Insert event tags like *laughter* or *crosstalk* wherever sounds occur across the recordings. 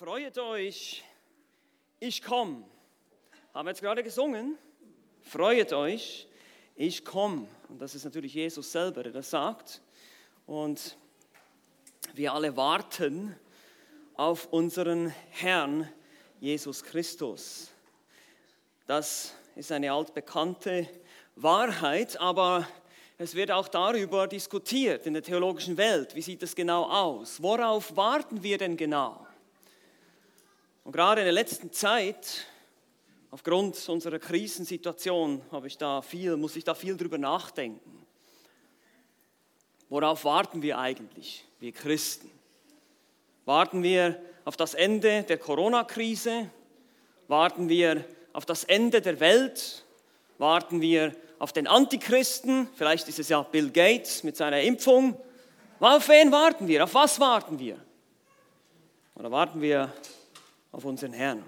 Freut euch, ich komme. Haben wir jetzt gerade gesungen? Freut euch, ich komme. Und das ist natürlich Jesus selber, der das sagt. Und wir alle warten auf unseren Herrn Jesus Christus. Das ist eine altbekannte Wahrheit, aber es wird auch darüber diskutiert in der theologischen Welt. Wie sieht es genau aus? Worauf warten wir denn genau? Und gerade in der letzten Zeit, aufgrund unserer Krisensituation, habe ich da viel, muss ich da viel drüber nachdenken. Worauf warten wir eigentlich, wir Christen? Warten wir auf das Ende der Corona-Krise? Warten wir auf das Ende der Welt? Warten wir auf den Antichristen? Vielleicht ist es ja Bill Gates mit seiner Impfung. Auf wen warten wir? Auf was warten wir? Oder warten wir auf unseren Herrn.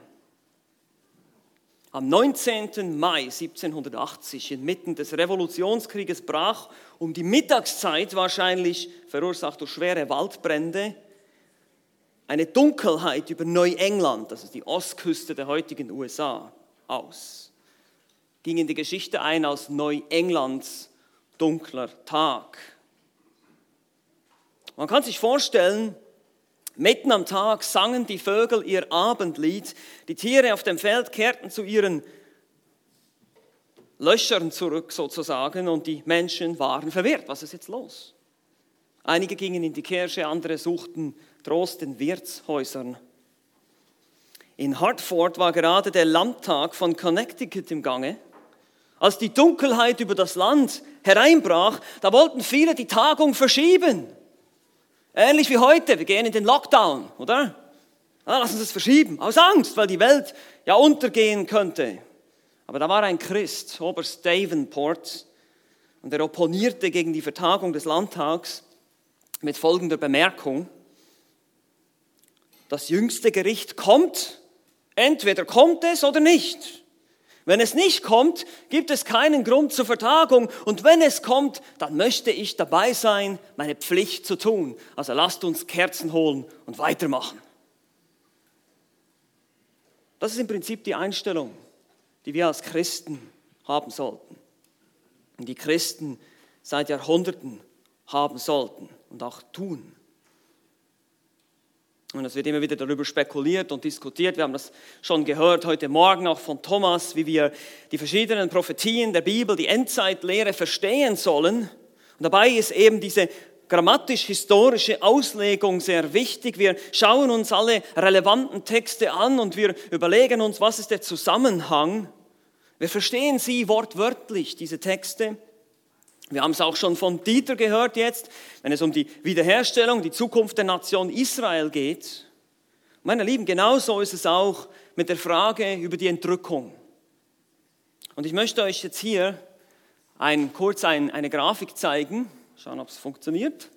Am 19. Mai 1780, inmitten des Revolutionskrieges, brach um die Mittagszeit, wahrscheinlich verursacht durch schwere Waldbrände, eine Dunkelheit über Neuengland, das ist die Ostküste der heutigen USA, aus. Ging in die Geschichte ein als Neuenglands dunkler Tag. Man kann sich vorstellen, Mitten am Tag sangen die Vögel ihr Abendlied, die Tiere auf dem Feld kehrten zu ihren Löchern zurück sozusagen und die Menschen waren verwirrt. Was ist jetzt los? Einige gingen in die Kirche, andere suchten Trost in Wirtshäusern. In Hartford war gerade der Landtag von Connecticut im Gange. Als die Dunkelheit über das Land hereinbrach, da wollten viele die Tagung verschieben. Ähnlich wie heute, wir gehen in den Lockdown, oder? Ja, lass uns das verschieben, aus Angst, weil die Welt ja untergehen könnte. Aber da war ein Christ, Oberst Davenport, und er opponierte gegen die Vertagung des Landtags mit folgender Bemerkung. Das jüngste Gericht kommt, entweder kommt es oder nicht. Wenn es nicht kommt, gibt es keinen Grund zur Vertagung. Und wenn es kommt, dann möchte ich dabei sein, meine Pflicht zu tun. Also lasst uns Kerzen holen und weitermachen. Das ist im Prinzip die Einstellung, die wir als Christen haben sollten. Und die Christen seit Jahrhunderten haben sollten und auch tun. Und es wird immer wieder darüber spekuliert und diskutiert. Wir haben das schon gehört heute Morgen auch von Thomas, wie wir die verschiedenen Prophetien der Bibel, die Endzeitlehre verstehen sollen. Und dabei ist eben diese grammatisch-historische Auslegung sehr wichtig. Wir schauen uns alle relevanten Texte an und wir überlegen uns, was ist der Zusammenhang. Wir verstehen sie wortwörtlich, diese Texte. Wir haben es auch schon von Dieter gehört jetzt, wenn es um die Wiederherstellung, die Zukunft der Nation Israel geht. Meine Lieben, genauso ist es auch mit der Frage über die Entrückung. Und ich möchte euch jetzt hier ein, kurz ein, eine Grafik zeigen. Schauen, ob es funktioniert.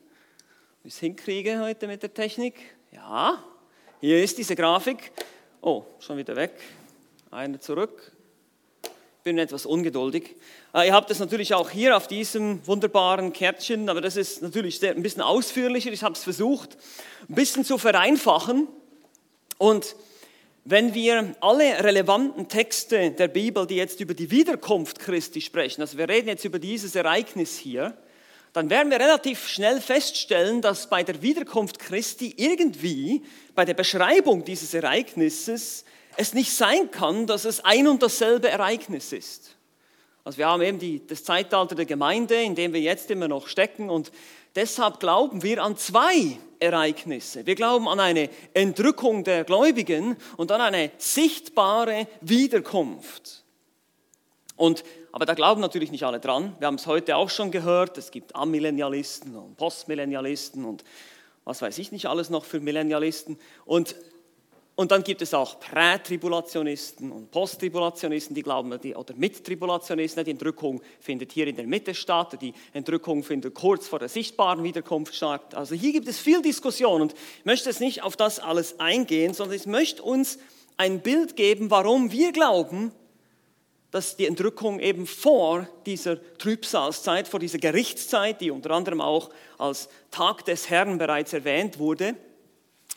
Ob ich es hinkriege heute mit der Technik. Ja, hier ist diese Grafik. Oh, schon wieder weg. Eine zurück bin etwas ungeduldig. Äh, ihr habt es natürlich auch hier auf diesem wunderbaren Kärtchen, aber das ist natürlich ein bisschen ausführlicher. Ich habe es versucht, ein bisschen zu vereinfachen. Und wenn wir alle relevanten Texte der Bibel, die jetzt über die Wiederkunft Christi sprechen, also wir reden jetzt über dieses Ereignis hier, dann werden wir relativ schnell feststellen, dass bei der Wiederkunft Christi irgendwie bei der Beschreibung dieses Ereignisses es nicht sein kann, dass es ein und dasselbe Ereignis ist. Also wir haben eben die, das Zeitalter der Gemeinde, in dem wir jetzt immer noch stecken und deshalb glauben wir an zwei Ereignisse. Wir glauben an eine Entrückung der Gläubigen und an eine sichtbare Wiederkunft. Und, aber da glauben natürlich nicht alle dran. Wir haben es heute auch schon gehört. Es gibt Amillennialisten und Postmillennialisten und was weiß ich nicht alles noch für Millennialisten. Und und dann gibt es auch Prätribulationisten und Posttribulationisten, die glauben, die, oder Mittribulationisten, die Entrückung findet hier in der Mitte statt, die Entrückung findet kurz vor der sichtbaren Wiederkunft statt. Also hier gibt es viel Diskussion und ich möchte jetzt nicht auf das alles eingehen, sondern ich möchte uns ein Bild geben, warum wir glauben, dass die Entrückung eben vor dieser Trübsalzeit, vor dieser Gerichtszeit, die unter anderem auch als Tag des Herrn bereits erwähnt wurde,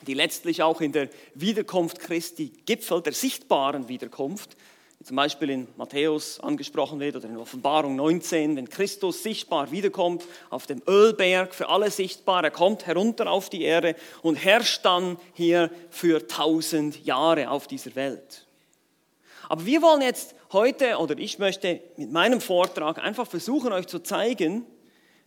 die letztlich auch in der Wiederkunft Christi gipfelt, der sichtbaren Wiederkunft, wie zum Beispiel in Matthäus angesprochen wird oder in Offenbarung 19, wenn Christus sichtbar wiederkommt auf dem Ölberg, für alle sichtbar, er kommt herunter auf die Erde und herrscht dann hier für tausend Jahre auf dieser Welt. Aber wir wollen jetzt heute, oder ich möchte mit meinem Vortrag einfach versuchen, euch zu zeigen,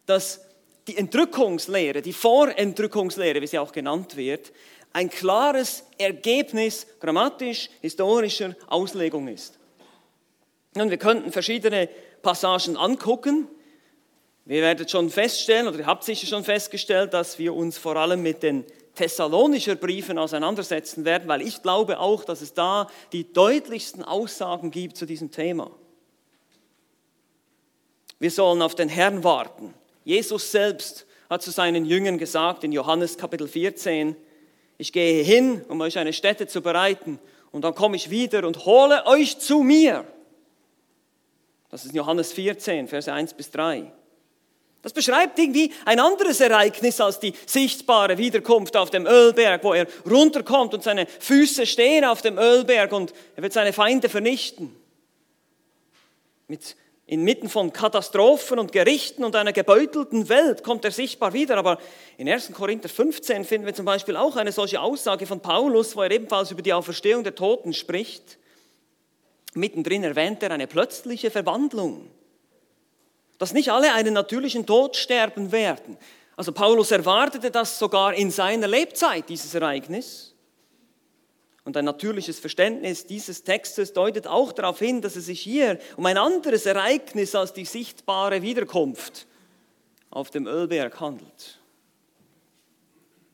dass die Entrückungslehre, die Vorentrückungslehre, wie sie auch genannt wird, ein klares Ergebnis grammatisch, historischer Auslegung ist. Und wir könnten verschiedene Passagen angucken. Wir werden schon feststellen, oder ihr habt sicher schon festgestellt, dass wir uns vor allem mit den Thessalonischer Briefen auseinandersetzen werden, weil ich glaube auch, dass es da die deutlichsten Aussagen gibt zu diesem Thema. Wir sollen auf den Herrn warten. Jesus selbst hat zu seinen Jüngern gesagt in Johannes Kapitel 14, ich gehe hin, um euch eine Stätte zu bereiten, und dann komme ich wieder und hole euch zu mir. Das ist Johannes 14, Verse 1 bis 3. Das beschreibt irgendwie ein anderes Ereignis als die sichtbare Wiederkunft auf dem Ölberg, wo er runterkommt und seine Füße stehen auf dem Ölberg und er wird seine Feinde vernichten. Mit, inmitten von Katastrophen und Gerichten und einer gebeutelten Welt kommt er sichtbar wieder. Aber in 1. Korinther 15 finden wir zum Beispiel auch eine solche Aussage von Paulus, wo er ebenfalls über die Auferstehung der Toten spricht. Mittendrin erwähnt er eine plötzliche Verwandlung dass nicht alle einen natürlichen Tod sterben werden. Also Paulus erwartete das sogar in seiner Lebzeit, dieses Ereignis. Und ein natürliches Verständnis dieses Textes deutet auch darauf hin, dass es sich hier um ein anderes Ereignis als die sichtbare Wiederkunft auf dem Ölberg handelt.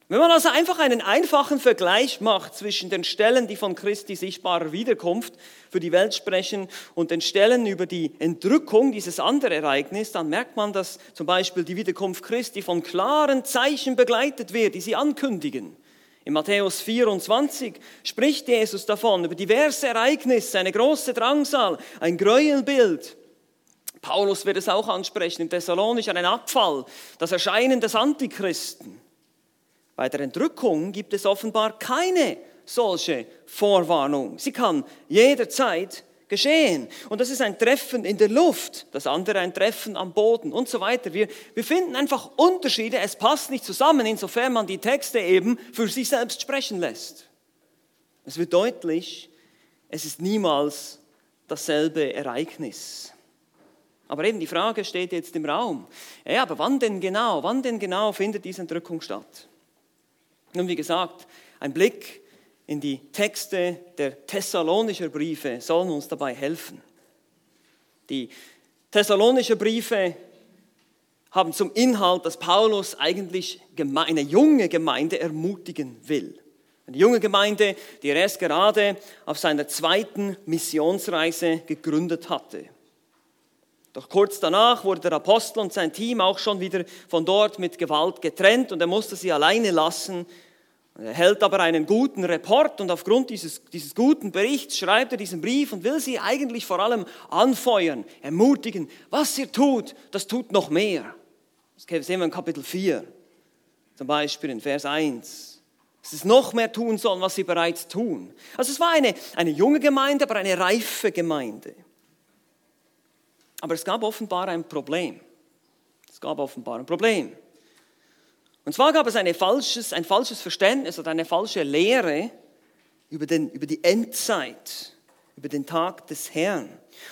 Wenn man also einfach einen einfachen Vergleich macht zwischen den Stellen, die von Christi sichtbarer Wiederkunft für die Welt sprechen, und den Stellen über die Entrückung, dieses andere Ereignis, dann merkt man, dass zum Beispiel die Wiederkunft Christi von klaren Zeichen begleitet wird, die sie ankündigen. In Matthäus 24 spricht Jesus davon, über diverse Ereignisse, eine große Drangsal, ein Gräuelbild. Paulus wird es auch ansprechen, im Thessalonisch ein Abfall, das Erscheinen des Antichristen. Bei der Entrückung gibt es offenbar keine solche Vorwarnung. Sie kann jederzeit geschehen. Und das ist ein Treffen in der Luft, das andere ein Treffen am Boden und so weiter. Wir, wir finden einfach Unterschiede, es passt nicht zusammen, insofern man die Texte eben für sich selbst sprechen lässt. Es wird deutlich, es ist niemals dasselbe Ereignis. Aber eben die Frage steht jetzt im Raum. Ja, aber wann denn genau? Wann denn genau findet diese Entrückung statt? Nun, wie gesagt, ein Blick in die Texte der Thessalonischer Briefe sollen uns dabei helfen. Die Thessalonischer Briefe haben zum Inhalt, dass Paulus eigentlich eine junge Gemeinde ermutigen will. Eine junge Gemeinde, die er erst gerade auf seiner zweiten Missionsreise gegründet hatte. Doch kurz danach wurde der Apostel und sein Team auch schon wieder von dort mit Gewalt getrennt und er musste sie alleine lassen. Er hält aber einen guten Report und aufgrund dieses, dieses guten Berichts schreibt er diesen Brief und will sie eigentlich vor allem anfeuern, ermutigen. Was ihr tut, das tut noch mehr. Das sehen wir in Kapitel 4, zum Beispiel in Vers 1 dass es noch mehr tun sollen, was sie bereits tun. Also es war eine, eine junge Gemeinde, aber eine reife Gemeinde. Aber es gab offenbar ein Problem. Es gab offenbar ein Problem. Und zwar gab es falsches, ein falsches Verständnis oder eine falsche Lehre über, den, über die Endzeit, über den Tag des Herrn.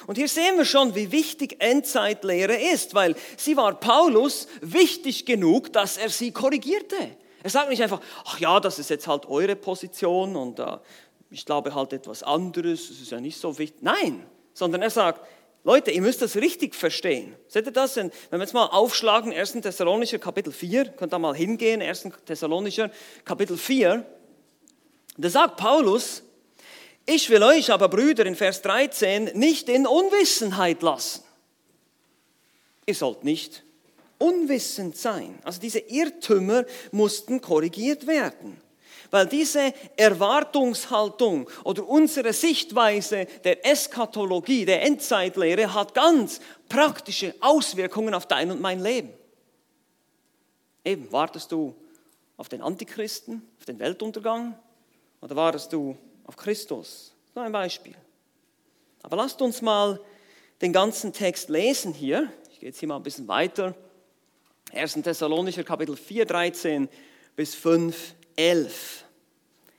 Und hier sehen wir schon, wie wichtig Endzeitlehre ist, weil sie war Paulus wichtig genug, dass er sie korrigierte. Er sagt nicht einfach, ach ja, das ist jetzt halt eure Position und uh, ich glaube halt etwas anderes, das ist ja nicht so wichtig. Nein, sondern er sagt, Leute, ihr müsst das richtig verstehen. Seht ihr das? Wenn wir jetzt mal aufschlagen, 1. Thessalonicher Kapitel 4, könnt ihr mal hingehen, 1. Thessalonicher Kapitel 4, da sagt Paulus, ich will euch aber, Brüder, in Vers 13, nicht in Unwissenheit lassen. Ihr sollt nicht unwissend sein. Also diese Irrtümer mussten korrigiert werden. Weil diese Erwartungshaltung oder unsere Sichtweise der Eskatologie, der Endzeitlehre hat ganz praktische Auswirkungen auf dein und mein Leben. Eben, wartest du auf den Antichristen, auf den Weltuntergang? Oder wartest du auf Christus? Nur ein Beispiel. Aber lasst uns mal den ganzen Text lesen hier. Ich gehe jetzt hier mal ein bisschen weiter. 1. Thessalonicher Kapitel 4, 13 bis 5, 11.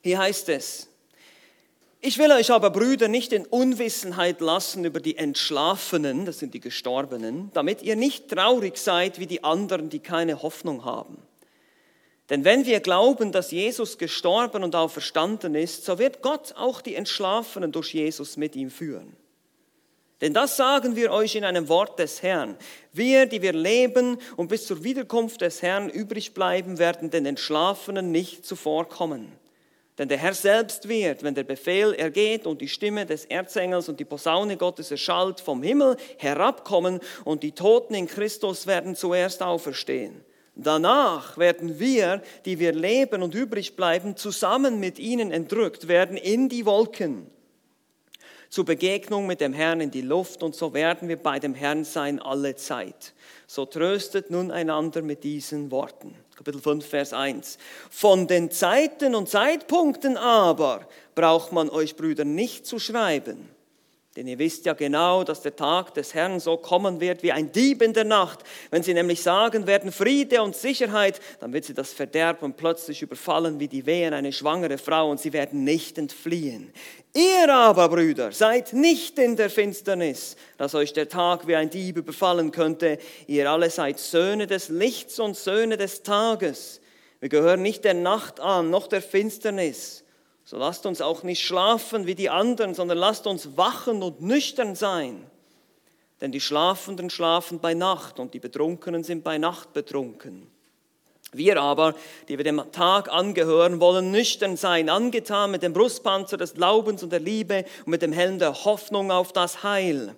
Hier heißt es, ich will euch aber, Brüder, nicht in Unwissenheit lassen über die Entschlafenen, das sind die Gestorbenen, damit ihr nicht traurig seid wie die anderen, die keine Hoffnung haben. Denn wenn wir glauben, dass Jesus gestorben und auferstanden ist, so wird Gott auch die Entschlafenen durch Jesus mit ihm führen. Denn das sagen wir euch in einem Wort des Herrn. Wir, die wir leben und bis zur Wiederkunft des Herrn übrig bleiben, werden den Entschlafenen nicht zuvorkommen. Denn der Herr selbst wird, wenn der Befehl ergeht und die Stimme des Erzengels und die Posaune Gottes erschallt, vom Himmel herabkommen und die Toten in Christus werden zuerst auferstehen. Danach werden wir, die wir leben und übrig bleiben, zusammen mit ihnen entrückt werden in die Wolken zur Begegnung mit dem Herrn in die Luft und so werden wir bei dem Herrn sein alle Zeit. So tröstet nun einander mit diesen Worten. Kapitel 5, Vers 1. Von den Zeiten und Zeitpunkten aber braucht man euch Brüder nicht zu schreiben denn ihr wisst ja genau, dass der Tag des Herrn so kommen wird wie ein Dieb in der Nacht. Wenn sie nämlich sagen werden Friede und Sicherheit, dann wird sie das Verderben plötzlich überfallen wie die Wehen eine schwangere Frau und sie werden nicht entfliehen. Ihr aber, Brüder, seid nicht in der Finsternis, dass euch der Tag wie ein Dieb überfallen könnte. Ihr alle seid Söhne des Lichts und Söhne des Tages. Wir gehören nicht der Nacht an, noch der Finsternis. So lasst uns auch nicht schlafen wie die anderen, sondern lasst uns wachen und nüchtern sein. Denn die Schlafenden schlafen bei Nacht und die Betrunkenen sind bei Nacht betrunken. Wir aber, die wir dem Tag angehören, wollen nüchtern sein, angetan mit dem Brustpanzer des Glaubens und der Liebe und mit dem Helm der Hoffnung auf das Heil.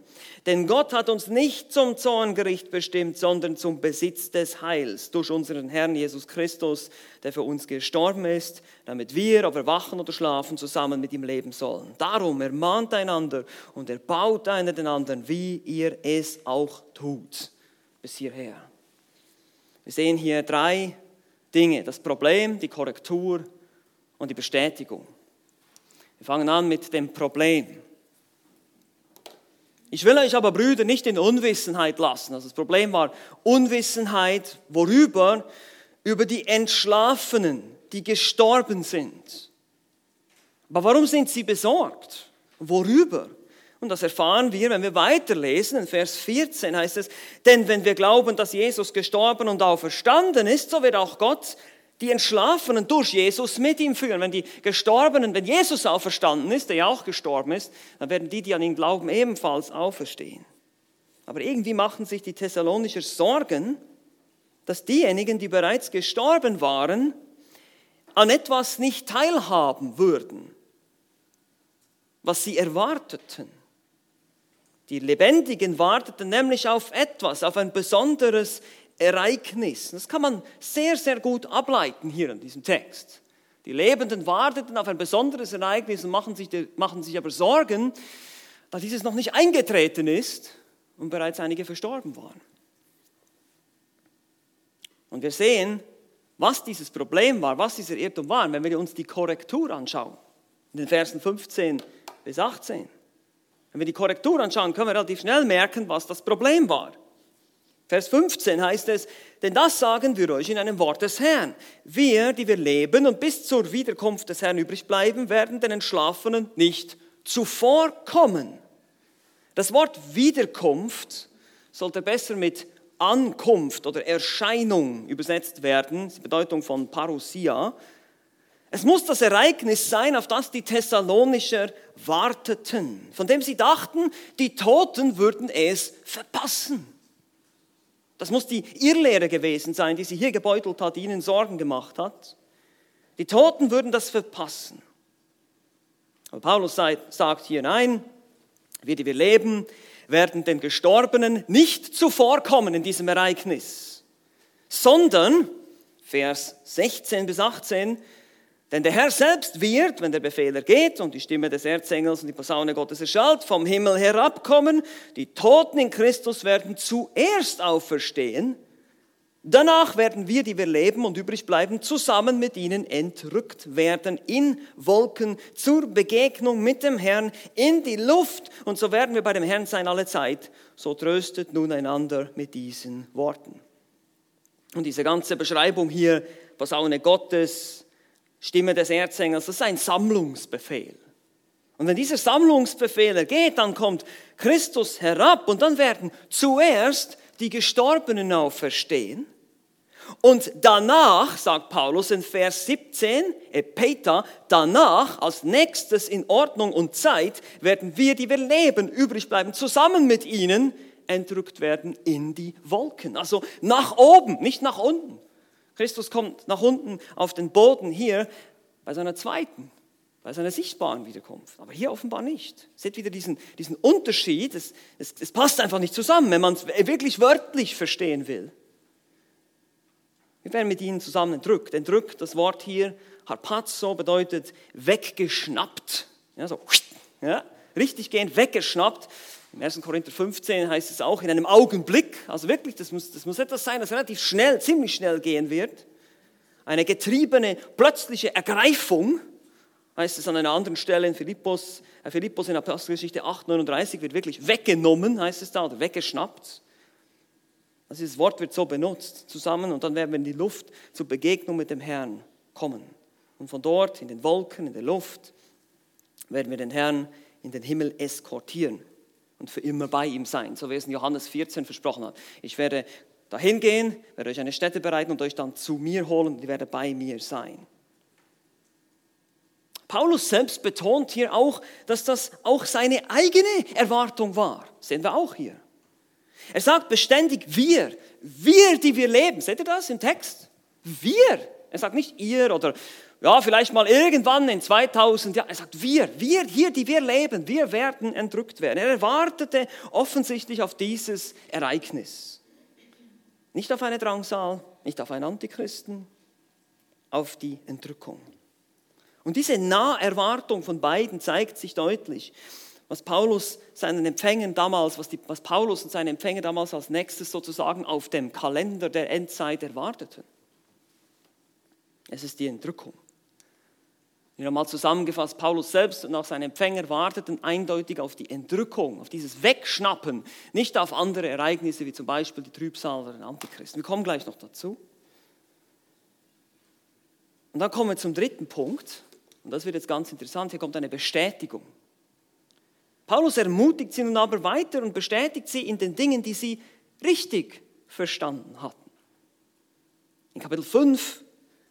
Denn Gott hat uns nicht zum Zorngericht bestimmt, sondern zum Besitz des Heils durch unseren Herrn Jesus Christus, der für uns gestorben ist, damit wir, ob wir wachen oder schlafen, zusammen mit ihm leben sollen. Darum ermahnt einander und erbaut einer den anderen, wie ihr es auch tut. Bis hierher. Wir sehen hier drei Dinge. Das Problem, die Korrektur und die Bestätigung. Wir fangen an mit dem Problem. Ich will euch aber, Brüder, nicht in Unwissenheit lassen. Also das Problem war Unwissenheit, worüber? Über die Entschlafenen, die gestorben sind. Aber warum sind sie besorgt? Worüber? Und das erfahren wir, wenn wir weiterlesen. In Vers 14 heißt es, denn wenn wir glauben, dass Jesus gestorben und auferstanden ist, so wird auch Gott die Entschlafenen durch Jesus mit ihm führen. Wenn die Gestorbenen, wenn Jesus auferstanden ist, der ja auch gestorben ist, dann werden die, die an ihn glauben, ebenfalls auferstehen. Aber irgendwie machen sich die Thessalonicher Sorgen, dass diejenigen, die bereits gestorben waren, an etwas nicht teilhaben würden, was sie erwarteten. Die Lebendigen warteten nämlich auf etwas, auf ein besonderes Ereignis. Das kann man sehr, sehr gut ableiten hier in diesem Text. Die Lebenden warteten auf ein besonderes Ereignis und machen sich, machen sich aber Sorgen, da dieses noch nicht eingetreten ist und bereits einige verstorben waren. Und wir sehen, was dieses Problem war, was dieser Irrtum war, wenn wir uns die Korrektur anschauen. In den Versen 15 bis 18. Wenn wir die Korrektur anschauen, können wir relativ schnell merken, was das Problem war. Vers 15 heißt es, denn das sagen wir euch in einem Wort des Herrn. Wir, die wir leben und bis zur Wiederkunft des Herrn übrig bleiben, werden den Entschlafenen nicht zuvorkommen. Das Wort Wiederkunft sollte besser mit Ankunft oder Erscheinung übersetzt werden, die Bedeutung von Parousia. Es muss das Ereignis sein, auf das die Thessalonischer warteten, von dem sie dachten, die Toten würden es verpassen. Das muss die Irrlehre gewesen sein, die sie hier gebeutelt hat, die ihnen Sorgen gemacht hat. Die Toten würden das verpassen. Aber Paulus sagt hier, nein, wir, die wir leben, werden den Gestorbenen nicht zuvorkommen in diesem Ereignis, sondern, Vers 16 bis 18, denn der Herr selbst wird, wenn der Befehl ergeht und die Stimme des Erzengels und die Posaune Gottes erschallt, vom Himmel herabkommen. Die Toten in Christus werden zuerst auferstehen. Danach werden wir, die wir leben und übrig bleiben, zusammen mit ihnen entrückt werden in Wolken zur Begegnung mit dem Herrn in die Luft. Und so werden wir bei dem Herrn sein alle Zeit. So tröstet nun einander mit diesen Worten. Und diese ganze Beschreibung hier, Posaune Gottes, Stimme des Erzengels, das ist ein Sammlungsbefehl. Und wenn dieser Sammlungsbefehl ergeht, dann kommt Christus herab und dann werden zuerst die Gestorbenen auferstehen und danach, sagt Paulus in Vers 17, Epeta, danach, als nächstes in Ordnung und Zeit, werden wir, die wir leben, übrig bleiben, zusammen mit ihnen entrückt werden in die Wolken. Also nach oben, nicht nach unten. Christus kommt nach unten auf den Boden hier bei seiner zweiten, bei seiner sichtbaren Wiederkunft. Aber hier offenbar nicht. Seht wieder diesen, diesen Unterschied. Es, es, es passt einfach nicht zusammen, wenn man es wirklich wörtlich verstehen will. Wir werden mit ihnen zusammen entrückt. Entrückt, das Wort hier, harpazo, bedeutet weggeschnappt. Ja, so, ja, richtig gehend weggeschnappt. Im 1. Korinther 15 heißt es auch in einem Augenblick. Also wirklich, das muss, das muss etwas sein, das relativ schnell, ziemlich schnell gehen wird. Eine getriebene, plötzliche Ergreifung, heißt es an einer anderen Stelle in Philippus, äh, Philippus in Apostelgeschichte 8, 39 wird wirklich weggenommen, heißt es da, oder weggeschnappt. Also dieses Wort wird so benutzt zusammen und dann werden wir in die Luft zur Begegnung mit dem Herrn kommen. Und von dort in den Wolken, in der Luft, werden wir den Herrn in den Himmel eskortieren und für immer bei ihm sein, so wie es in Johannes 14 versprochen hat. Ich werde dahin gehen, werde euch eine Stätte bereiten und euch dann zu mir holen und ich werde bei mir sein. Paulus selbst betont hier auch, dass das auch seine eigene Erwartung war. Sehen wir auch hier. Er sagt beständig wir, wir, die wir leben. Seht ihr das im Text? Wir. Er sagt nicht ihr oder ja, vielleicht mal irgendwann in 2000 Jahren. Er sagt wir, wir hier, die wir leben, wir werden entrückt werden. Er erwartete offensichtlich auf dieses Ereignis. Nicht auf eine Drangsal, nicht auf einen Antichristen, auf die Entrückung. Und diese Naherwartung von beiden zeigt sich deutlich was Paulus seinen Empfängern damals, was, die, was Paulus und seine Empfänger damals als nächstes sozusagen auf dem Kalender der Endzeit erwarteten. Es ist die Entrückung. Wieder mal zusammengefasst, Paulus selbst und auch seine Empfänger warteten eindeutig auf die Entrückung, auf dieses Wegschnappen, nicht auf andere Ereignisse wie zum Beispiel die Trübsal oder den Antichristen. Wir kommen gleich noch dazu. Und dann kommen wir zum dritten Punkt, und das wird jetzt ganz interessant, hier kommt eine Bestätigung. Paulus ermutigt sie nun aber weiter und bestätigt sie in den Dingen, die sie richtig verstanden hatten. In Kapitel 5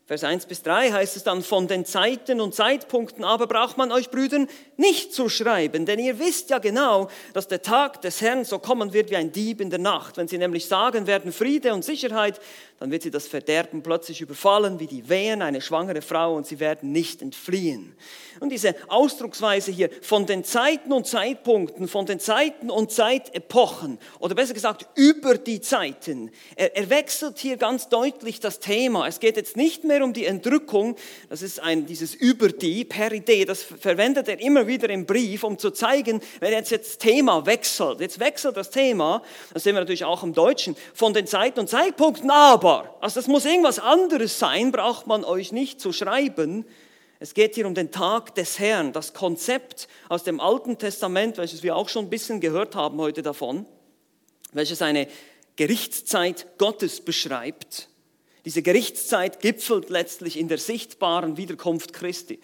Vers 1 bis 3 heißt es dann, von den Zeiten und Zeitpunkten aber braucht man euch Brüdern nicht zu schreiben, denn ihr wisst ja genau, dass der Tag des Herrn so kommen wird wie ein Dieb in der Nacht. Wenn sie nämlich sagen werden Friede und Sicherheit, dann wird sie das Verderben plötzlich überfallen wie die Wehen eine schwangere Frau und sie werden nicht entfliehen. Und diese Ausdrucksweise hier von den Zeiten und Zeitpunkten, von den Zeiten und Zeitepochen oder besser gesagt über die Zeiten, er, er wechselt hier ganz deutlich das Thema. Es geht jetzt nicht mehr mehr um die Entrückung, das ist ein, dieses über die, Peride, das verwendet er immer wieder im Brief, um zu zeigen, wenn jetzt das Thema wechselt, jetzt wechselt das Thema, das sehen wir natürlich auch im Deutschen, von den Zeiten und Zeitpunkten, aber, also das muss irgendwas anderes sein, braucht man euch nicht zu schreiben, es geht hier um den Tag des Herrn, das Konzept aus dem Alten Testament, welches wir auch schon ein bisschen gehört haben heute davon, welches eine Gerichtszeit Gottes beschreibt. Diese Gerichtszeit gipfelt letztlich in der sichtbaren Wiederkunft Christi.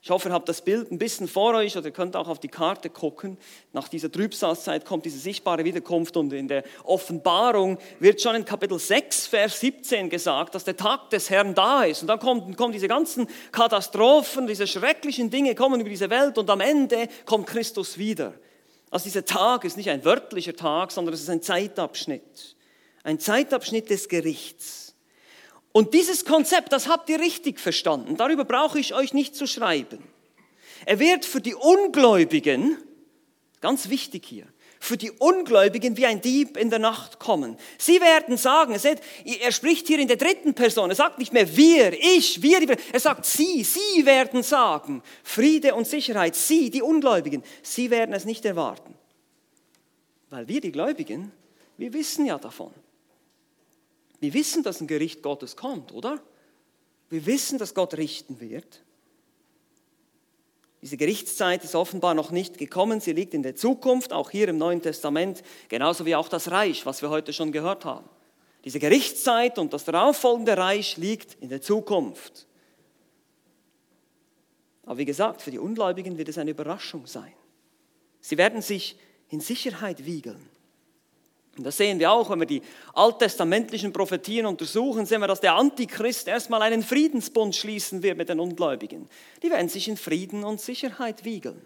Ich hoffe, ihr habt das Bild ein bisschen vor euch oder ihr könnt auch auf die Karte gucken. Nach dieser Trübsalzeit kommt diese sichtbare Wiederkunft und in der Offenbarung wird schon in Kapitel 6, Vers 17 gesagt, dass der Tag des Herrn da ist. Und dann kommen, kommen diese ganzen Katastrophen, diese schrecklichen Dinge kommen über diese Welt und am Ende kommt Christus wieder. Also dieser Tag ist nicht ein wörtlicher Tag, sondern es ist ein Zeitabschnitt. Ein Zeitabschnitt des Gerichts. Und dieses Konzept, das habt ihr richtig verstanden. Darüber brauche ich euch nicht zu schreiben. Er wird für die Ungläubigen, ganz wichtig hier, für die Ungläubigen wie ein Dieb in der Nacht kommen. Sie werden sagen, er spricht hier in der dritten Person, er sagt nicht mehr wir, ich, wir, er sagt sie, sie werden sagen, Friede und Sicherheit, sie, die Ungläubigen, sie werden es nicht erwarten. Weil wir, die Gläubigen, wir wissen ja davon. Wir wissen, dass ein Gericht Gottes kommt, oder? Wir wissen, dass Gott richten wird. Diese Gerichtszeit ist offenbar noch nicht gekommen, sie liegt in der Zukunft, auch hier im Neuen Testament, genauso wie auch das Reich, was wir heute schon gehört haben. Diese Gerichtszeit und das darauffolgende Reich liegt in der Zukunft. Aber wie gesagt, für die Ungläubigen wird es eine Überraschung sein. Sie werden sich in Sicherheit wiegeln. Und das sehen wir auch, wenn wir die alttestamentlichen Prophetien untersuchen, sehen wir, dass der Antichrist erstmal einen Friedensbund schließen wird mit den Ungläubigen. Die werden sich in Frieden und Sicherheit wiegeln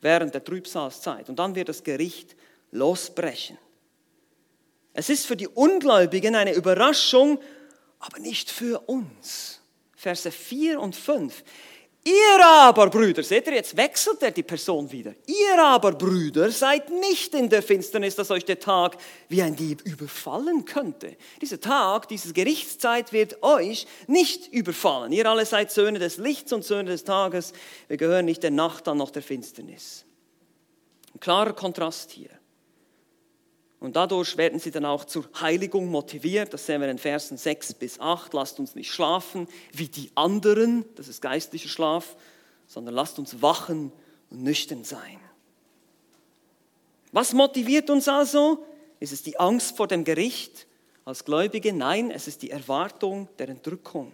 während der Trübsalzeit. Und dann wird das Gericht losbrechen. Es ist für die Ungläubigen eine Überraschung, aber nicht für uns. Verse 4 und 5. Ihr aber, Brüder, seht ihr, jetzt wechselt er die Person wieder. Ihr aber, Brüder, seid nicht in der Finsternis, dass euch der Tag wie ein Dieb überfallen könnte. Dieser Tag, diese Gerichtszeit wird euch nicht überfallen. Ihr alle seid Söhne des Lichts und Söhne des Tages. Wir gehören nicht der Nacht an noch der Finsternis. Ein klarer Kontrast hier. Und dadurch werden sie dann auch zur Heiligung motiviert. Das sehen wir in Versen 6 bis 8. Lasst uns nicht schlafen wie die anderen, das ist geistlicher Schlaf, sondern lasst uns wachen und nüchtern sein. Was motiviert uns also? Ist es die Angst vor dem Gericht als Gläubige? Nein, es ist die Erwartung der Entrückung.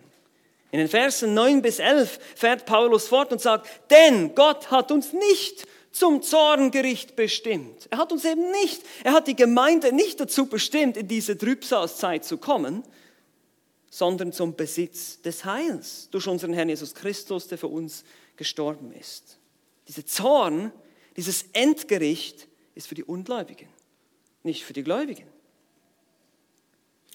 In den Versen 9 bis 11 fährt Paulus fort und sagt, denn Gott hat uns nicht zum Zorngericht bestimmt. Er hat uns eben nicht, er hat die Gemeinde nicht dazu bestimmt, in diese Trübsalzeit zu kommen, sondern zum Besitz des Heils durch unseren Herrn Jesus Christus, der für uns gestorben ist. Dieser Zorn, dieses Endgericht ist für die Ungläubigen, nicht für die Gläubigen.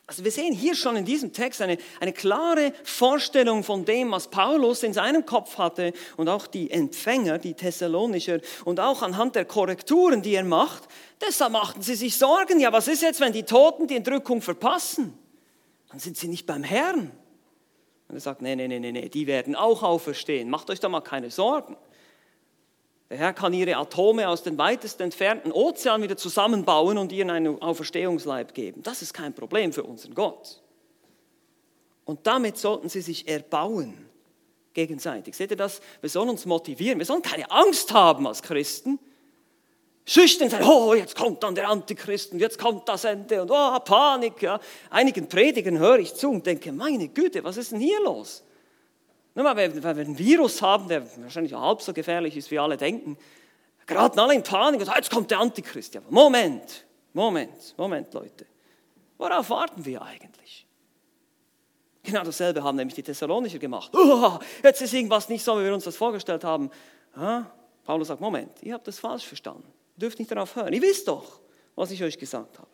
Also wir sehen hier schon in diesem Text eine, eine klare Vorstellung von dem, was Paulus in seinem Kopf hatte und auch die Empfänger, die Thessalonischer und auch anhand der Korrekturen, die er macht. Deshalb machten sie sich Sorgen. Ja, was ist jetzt, wenn die Toten die Entrückung verpassen? Dann sind sie nicht beim Herrn. Und er sagt, nee, nee, nee, nee, die werden auch auferstehen. Macht euch da mal keine Sorgen. Der Herr kann ihre Atome aus dem weitest entfernten Ozean wieder zusammenbauen und ihnen einen Auferstehungsleib geben. Das ist kein Problem für unseren Gott. Und damit sollten sie sich erbauen gegenseitig. Seht ihr das? Wir sollen uns motivieren. Wir sollen keine Angst haben als Christen. Schüchtern sein, oh, jetzt kommt dann der Antichrist und jetzt kommt das Ende und oh, Panik. Ja. Einigen Predigern höre ich zu und denke, meine Güte, was ist denn hier los? Nur mal, weil wir einen Virus haben, der wahrscheinlich halb so gefährlich ist, wie alle denken, geraten alle in Panik und jetzt kommt der Antichrist. Ja, Moment, Moment, Moment, Leute. Worauf warten wir eigentlich? Genau dasselbe haben nämlich die Thessalonicher gemacht. Oh, jetzt ist irgendwas nicht so, wie wir uns das vorgestellt haben. Ja, Paulus sagt, Moment, ihr habt das falsch verstanden. Ihr dürft nicht darauf hören. Ihr wisst doch, was ich euch gesagt habe.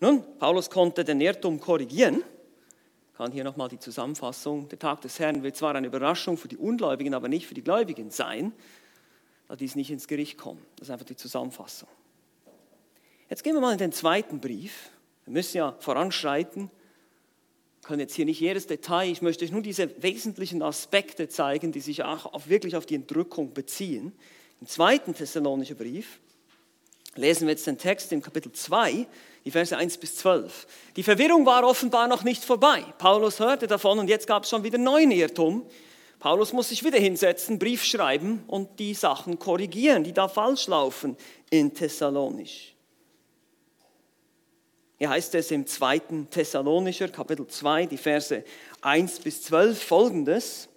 Nun, Paulus konnte den Irrtum korrigieren kann hier nochmal die Zusammenfassung. Der Tag des Herrn wird zwar eine Überraschung für die Ungläubigen, aber nicht für die Gläubigen sein, da dies nicht ins Gericht kommen. Das ist einfach die Zusammenfassung. Jetzt gehen wir mal in den zweiten Brief. Wir müssen ja voranschreiten. Wir können jetzt hier nicht jedes Detail, ich möchte euch nur diese wesentlichen Aspekte zeigen, die sich auch wirklich auf die Entrückung beziehen. Im zweiten Thessalonischen Brief lesen wir jetzt den Text im Kapitel 2, die Verse 1 bis 12. Die Verwirrung war offenbar noch nicht vorbei. Paulus hörte davon und jetzt gab es schon wieder neuen Irrtum. Paulus muss sich wieder hinsetzen, Brief schreiben und die Sachen korrigieren, die da falsch laufen in Thessalonisch. Hier heißt es im zweiten Thessalonischer Kapitel 2, die Verse 1 bis 12 folgendes.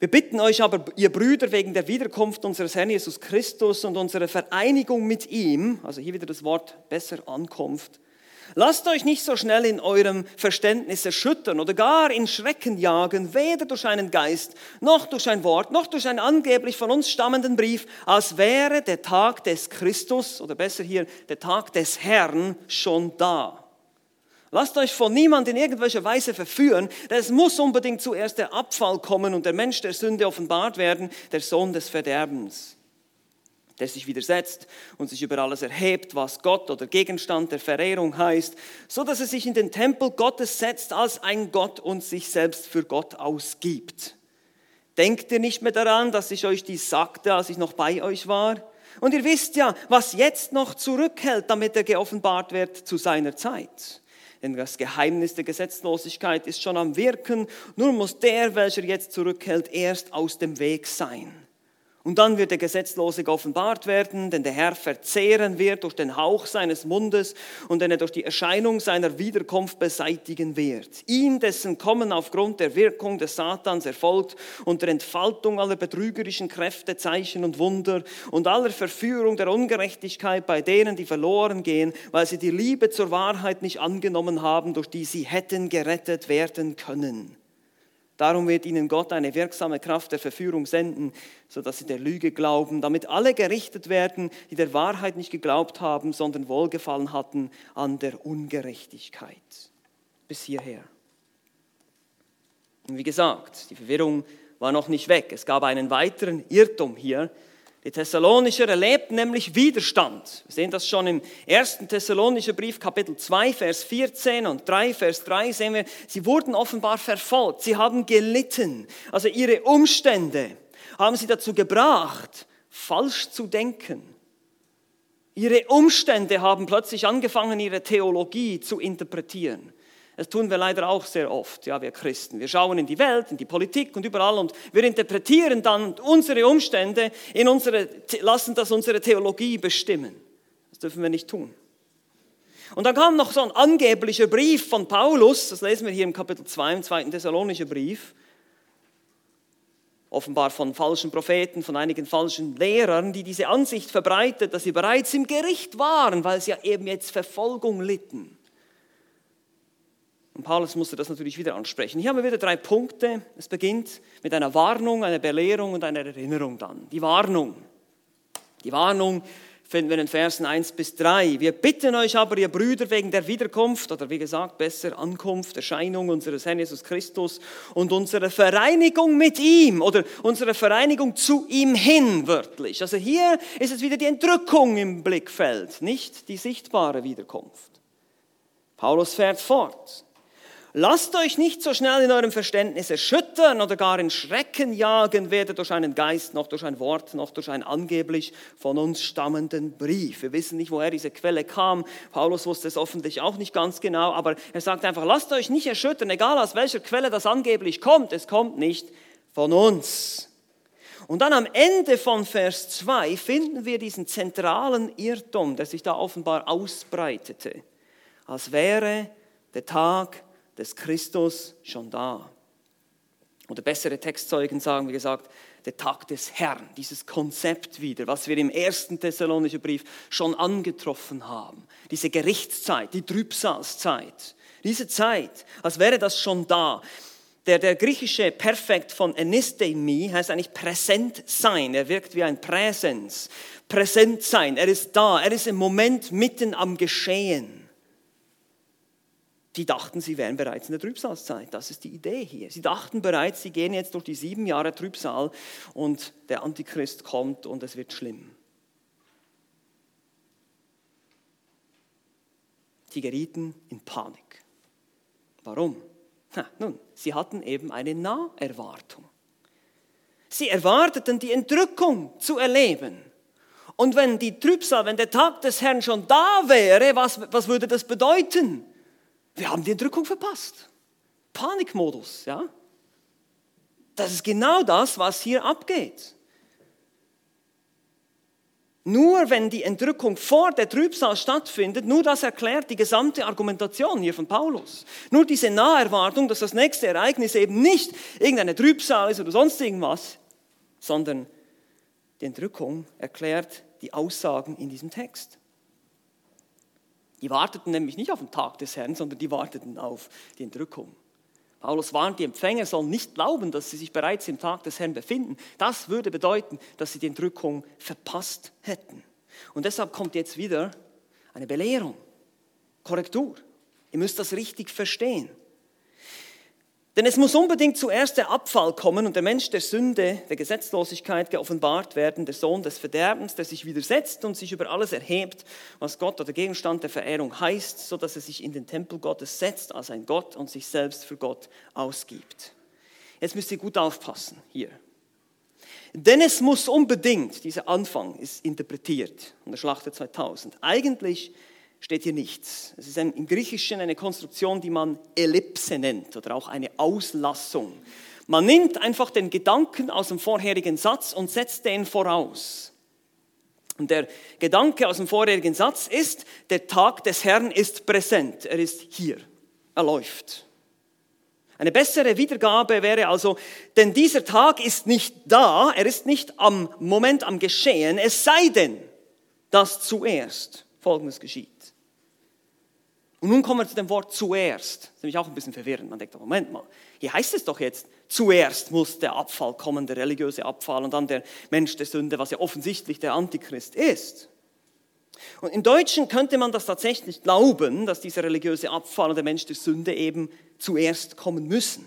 Wir bitten euch aber, ihr Brüder, wegen der Wiederkunft unseres Herrn Jesus Christus und unserer Vereinigung mit ihm, also hier wieder das Wort besser Ankunft, lasst euch nicht so schnell in eurem Verständnis erschüttern oder gar in Schrecken jagen, weder durch einen Geist, noch durch ein Wort, noch durch einen angeblich von uns stammenden Brief, als wäre der Tag des Christus oder besser hier der Tag des Herrn schon da. Lasst euch von niemand in irgendwelcher Weise verführen, denn es muss unbedingt zuerst der Abfall kommen und der Mensch der Sünde offenbart werden, der Sohn des Verderbens, der sich widersetzt und sich über alles erhebt, was Gott oder Gegenstand der Verehrung heißt, so dass er sich in den Tempel Gottes setzt als ein Gott und sich selbst für Gott ausgibt. Denkt ihr nicht mehr daran, dass ich euch dies sagte, als ich noch bei euch war? Und ihr wisst ja, was jetzt noch zurückhält, damit er geoffenbart wird zu seiner Zeit. Denn das Geheimnis der Gesetzlosigkeit ist schon am Wirken, nur muss der, welcher jetzt zurückhält, erst aus dem Weg sein. Und dann wird der Gesetzlose geoffenbart werden, denn der Herr verzehren wird durch den Hauch seines Mundes und den er durch die Erscheinung seiner Wiederkunft beseitigen wird. Ihm, dessen Kommen aufgrund der Wirkung des Satans erfolgt und der Entfaltung aller betrügerischen Kräfte, Zeichen und Wunder und aller Verführung der Ungerechtigkeit bei denen, die verloren gehen, weil sie die Liebe zur Wahrheit nicht angenommen haben, durch die sie hätten gerettet werden können. Darum wird ihnen Gott eine wirksame Kraft der Verführung senden, sodass sie der Lüge glauben, damit alle gerichtet werden, die der Wahrheit nicht geglaubt haben, sondern Wohlgefallen hatten an der Ungerechtigkeit. Bis hierher. Und wie gesagt, die Verwirrung war noch nicht weg. Es gab einen weiteren Irrtum hier, die Thessalonicher erlebten nämlich Widerstand. Wir sehen das schon im ersten Thessalonischer Brief, Kapitel 2, Vers 14 und 3, Vers 3 sehen wir, sie wurden offenbar verfolgt, sie haben gelitten. Also ihre Umstände haben sie dazu gebracht, falsch zu denken. Ihre Umstände haben plötzlich angefangen, ihre Theologie zu interpretieren. Das tun wir leider auch sehr oft, ja, wir Christen. Wir schauen in die Welt, in die Politik und überall und wir interpretieren dann unsere Umstände, in unsere, lassen das unsere Theologie bestimmen. Das dürfen wir nicht tun. Und dann kam noch so ein angeblicher Brief von Paulus, das lesen wir hier im Kapitel 2 im zweiten Thessalonischer Brief, offenbar von falschen Propheten, von einigen falschen Lehrern, die diese Ansicht verbreitet, dass sie bereits im Gericht waren, weil sie ja eben jetzt Verfolgung litten. Und Paulus musste das natürlich wieder ansprechen. Hier haben wir wieder drei Punkte. Es beginnt mit einer Warnung, einer Belehrung und einer Erinnerung dann. Die Warnung. Die Warnung finden wir in Versen 1 bis 3. Wir bitten euch aber, ihr Brüder, wegen der Wiederkunft oder wie gesagt, besser Ankunft, Erscheinung unseres Herrn Jesus Christus und unsere Vereinigung mit ihm oder unsere Vereinigung zu ihm hin, wörtlich. Also hier ist es wieder die Entrückung im Blickfeld, nicht die sichtbare Wiederkunft. Paulus fährt fort. Lasst euch nicht so schnell in eurem Verständnis erschüttern oder gar in Schrecken jagen, weder durch einen Geist noch durch ein Wort noch durch einen angeblich von uns stammenden Brief. Wir wissen nicht, woher diese Quelle kam. Paulus wusste es offensichtlich auch nicht ganz genau, aber er sagt einfach, lasst euch nicht erschüttern, egal aus welcher Quelle das angeblich kommt. Es kommt nicht von uns. Und dann am Ende von Vers 2 finden wir diesen zentralen Irrtum, der sich da offenbar ausbreitete, als wäre der Tag des Christus schon da. Oder bessere Textzeugen sagen, wie gesagt, der Tag des Herrn, dieses Konzept wieder, was wir im ersten Thessalonischen Brief schon angetroffen haben. Diese Gerichtszeit, die Trübsalzeit, diese Zeit, als wäre das schon da. Der, der griechische Perfekt von Enisteimi heißt eigentlich präsent sein. Er wirkt wie ein Präsens. Präsent sein. Er ist da. Er ist im Moment mitten am Geschehen. Die dachten, sie wären bereits in der Trübsalzeit. Das ist die Idee hier. Sie dachten bereits, sie gehen jetzt durch die sieben Jahre Trübsal und der Antichrist kommt und es wird schlimm. Sie gerieten in Panik. Warum? Na, nun, sie hatten eben eine Naherwartung. Sie erwarteten die Entrückung zu erleben. Und wenn die Trübsal, wenn der Tag des Herrn schon da wäre, was, was würde das bedeuten? Wir haben die Entrückung verpasst. Panikmodus, ja? Das ist genau das, was hier abgeht. Nur wenn die Entrückung vor der Trübsal stattfindet, nur das erklärt die gesamte Argumentation hier von Paulus. Nur diese Naherwartung, dass das nächste Ereignis eben nicht irgendeine Trübsal ist oder sonst irgendwas, sondern die Entrückung erklärt die Aussagen in diesem Text. Die warteten nämlich nicht auf den Tag des Herrn, sondern die warteten auf die Entrückung. Paulus warnt, die Empfänger sollen nicht glauben, dass sie sich bereits im Tag des Herrn befinden. Das würde bedeuten, dass sie die Entrückung verpasst hätten. Und deshalb kommt jetzt wieder eine Belehrung, Korrektur. Ihr müsst das richtig verstehen. Denn es muss unbedingt zuerst der Abfall kommen und der Mensch der Sünde, der Gesetzlosigkeit geoffenbart werden, der Sohn des Verderbens, der sich widersetzt und sich über alles erhebt, was Gott oder Gegenstand der Verehrung heißt, so dass er sich in den Tempel Gottes setzt als ein Gott und sich selbst für Gott ausgibt. Jetzt müsst ihr gut aufpassen hier. Denn es muss unbedingt, dieser Anfang ist interpretiert von der Schlachter 2000. Eigentlich steht hier nichts. Es ist ein, im Griechischen eine Konstruktion, die man Ellipse nennt oder auch eine Auslassung. Man nimmt einfach den Gedanken aus dem vorherigen Satz und setzt den voraus. Und der Gedanke aus dem vorherigen Satz ist, der Tag des Herrn ist präsent, er ist hier, er läuft. Eine bessere Wiedergabe wäre also, denn dieser Tag ist nicht da, er ist nicht am Moment am Geschehen, es sei denn, dass zuerst Folgendes geschieht. Und nun kommen wir zu dem Wort zuerst. Das ist nämlich auch ein bisschen verwirrend. Man denkt, Moment mal, hier heißt es doch jetzt, zuerst muss der Abfall kommen, der religiöse Abfall und dann der Mensch der Sünde, was ja offensichtlich der Antichrist ist. Und im Deutschen könnte man das tatsächlich glauben, dass dieser religiöse Abfall und der Mensch der Sünde eben zuerst kommen müssen.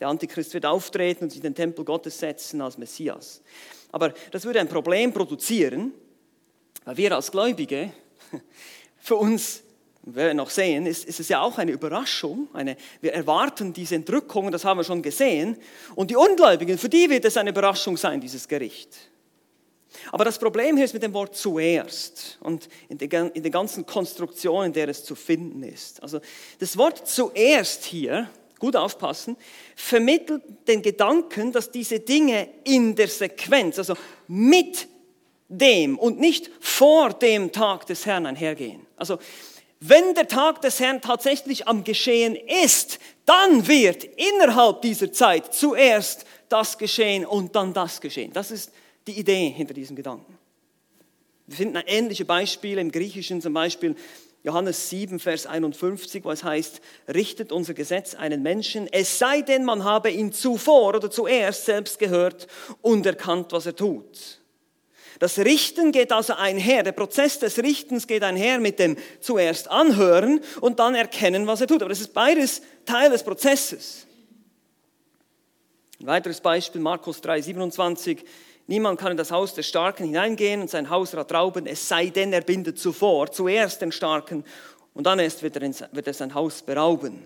Der Antichrist wird auftreten und sich in den Tempel Gottes setzen als Messias. Aber das würde ein Problem produzieren, weil wir als Gläubige *laughs* für uns wir noch sehen, ist, ist es ja auch eine Überraschung. Eine, wir erwarten diese Entrückung, das haben wir schon gesehen. Und die Ungläubigen, für die wird es eine Überraschung sein, dieses Gericht. Aber das Problem hier ist mit dem Wort zuerst und in der, in der ganzen Konstruktion, in der es zu finden ist. Also das Wort zuerst hier, gut aufpassen, vermittelt den Gedanken, dass diese Dinge in der Sequenz, also mit dem und nicht vor dem Tag des Herrn einhergehen. Also wenn der Tag des Herrn tatsächlich am Geschehen ist, dann wird innerhalb dieser Zeit zuerst das geschehen und dann das geschehen. Das ist die Idee hinter diesem Gedanken. Wir finden ähnliche Beispiele im Griechischen, zum Beispiel Johannes 7, Vers 51, wo es heißt, richtet unser Gesetz einen Menschen, es sei denn, man habe ihn zuvor oder zuerst selbst gehört und erkannt, was er tut. Das Richten geht also einher, der Prozess des Richtens geht einher mit dem zuerst anhören und dann erkennen, was er tut. Aber das ist beides Teil des Prozesses. Ein weiteres Beispiel, Markus 3, 27. Niemand kann in das Haus des Starken hineingehen und sein Hausrat rauben, es sei denn, er bindet zuvor, zuerst den Starken und dann erst wird er, wird er sein Haus berauben.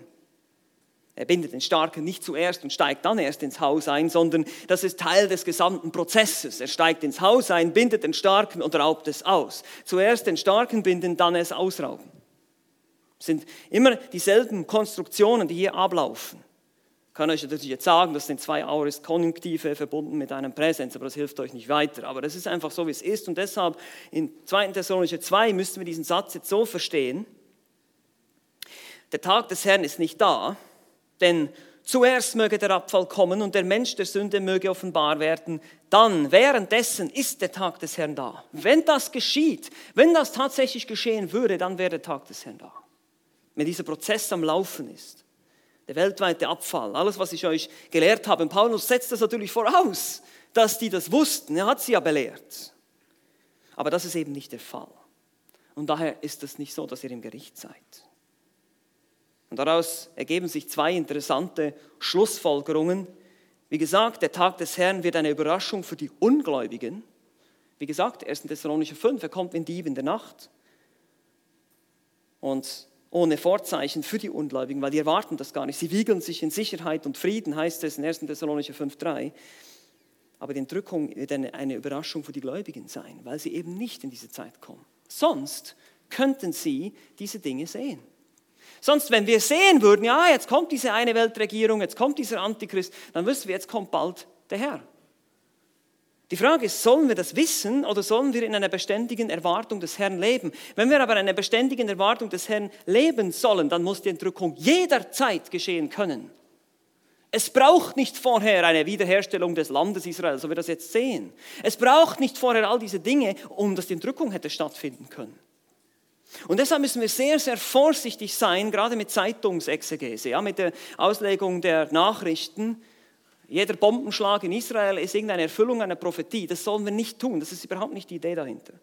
Er bindet den Starken nicht zuerst und steigt dann erst ins Haus ein, sondern das ist Teil des gesamten Prozesses. Er steigt ins Haus ein, bindet den Starken und raubt es aus. Zuerst den Starken binden, dann es ausrauben. Es sind immer dieselben Konstruktionen, die hier ablaufen. Ich kann euch natürlich jetzt sagen, das sind zwei Aorist-Konjunktive verbunden mit einem Präsens, aber das hilft euch nicht weiter. Aber das ist einfach so, wie es ist. Und deshalb in 2. Thessalonicher 2 müssten wir diesen Satz jetzt so verstehen. Der Tag des Herrn ist nicht da, denn zuerst möge der Abfall kommen und der Mensch der Sünde möge offenbar werden. Dann, währenddessen ist der Tag des Herrn da. Wenn das geschieht, wenn das tatsächlich geschehen würde, dann wäre der Tag des Herrn da. Wenn dieser Prozess am Laufen ist. Der weltweite Abfall, alles, was ich euch gelehrt habe. Paulus setzt das natürlich voraus, dass die das wussten. Er hat sie ja belehrt. Aber das ist eben nicht der Fall. Und daher ist es nicht so, dass ihr im Gericht seid. Und daraus ergeben sich zwei interessante Schlussfolgerungen. Wie gesagt, der Tag des Herrn wird eine Überraschung für die Ungläubigen. Wie gesagt, 1. Thessalonicher 5, er kommt wie ein Dieb in der Nacht. Und ohne Vorzeichen für die Ungläubigen, weil die erwarten das gar nicht. Sie wiegeln sich in Sicherheit und Frieden, heißt es in 1. Thessalonicher 5, 3. Aber die Entrückung wird eine Überraschung für die Gläubigen sein, weil sie eben nicht in diese Zeit kommen. Sonst könnten sie diese Dinge sehen. Sonst, wenn wir sehen würden, ja, jetzt kommt diese eine Weltregierung, jetzt kommt dieser Antichrist, dann wüssten wir, jetzt kommt bald der Herr. Die Frage ist, sollen wir das wissen oder sollen wir in einer beständigen Erwartung des Herrn leben? Wenn wir aber in einer beständigen Erwartung des Herrn leben sollen, dann muss die Entrückung jederzeit geschehen können. Es braucht nicht vorher eine Wiederherstellung des Landes Israel, so wie wir das jetzt sehen. Es braucht nicht vorher all diese Dinge, um dass die Entrückung hätte stattfinden können. Und deshalb müssen wir sehr, sehr vorsichtig sein, gerade mit Zeitungsexegese, ja, mit der Auslegung der Nachrichten. Jeder Bombenschlag in Israel ist irgendeine Erfüllung einer Prophetie. Das sollen wir nicht tun. Das ist überhaupt nicht die Idee dahinter.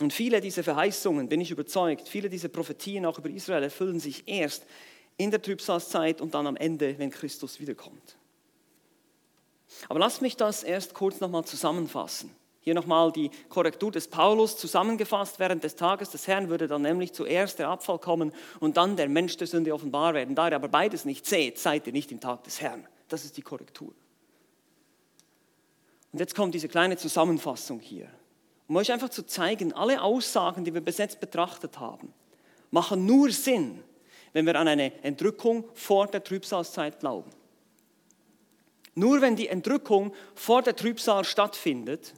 Und viele dieser Verheißungen, bin ich überzeugt, viele dieser Prophetien auch über Israel erfüllen sich erst in der Trübsalzeit und dann am Ende, wenn Christus wiederkommt. Aber lasst mich das erst kurz nochmal zusammenfassen. Hier nochmal die Korrektur des Paulus zusammengefasst. Während des Tages des Herrn würde dann nämlich zuerst der Abfall kommen und dann der Mensch der Sünde offenbar werden. Da ihr aber beides nicht seht, seid ihr nicht im Tag des Herrn. Das ist die Korrektur. Und jetzt kommt diese kleine Zusammenfassung hier, um euch einfach zu zeigen, alle Aussagen, die wir bis jetzt betrachtet haben, machen nur Sinn, wenn wir an eine Entrückung vor der Trübsalzeit glauben. Nur wenn die Entrückung vor der Trübsal stattfindet,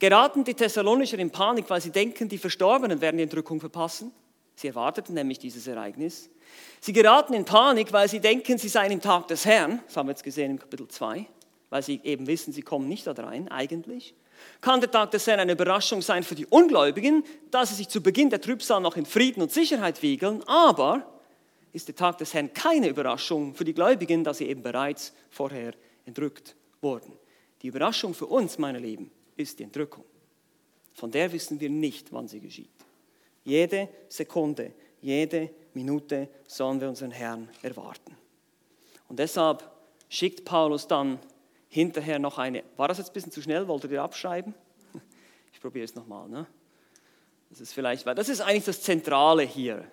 geraten die Thessalonicher in Panik, weil sie denken, die Verstorbenen werden die Entrückung verpassen. Sie erwarteten nämlich dieses Ereignis. Sie geraten in Panik, weil sie denken, sie seien im Tag des Herrn. Das haben wir jetzt gesehen im Kapitel 2, weil sie eben wissen, sie kommen nicht da rein, eigentlich. Kann der Tag des Herrn eine Überraschung sein für die Ungläubigen, da sie sich zu Beginn der Trübsal noch in Frieden und Sicherheit wiegeln, aber ist der Tag des Herrn keine Überraschung für die Gläubigen, da sie eben bereits vorher entrückt wurden. Die Überraschung für uns, meine Lieben, ist die Entrückung. Von der wissen wir nicht, wann sie geschieht. Jede Sekunde, jede Minute sollen wir unseren Herrn erwarten. Und deshalb schickt Paulus dann hinterher noch eine. War das jetzt ein bisschen zu schnell? Wolltet ihr abschreiben? *laughs* Ich probiere es nochmal. Ne? Das ist vielleicht, weil das ist eigentlich das Zentrale hier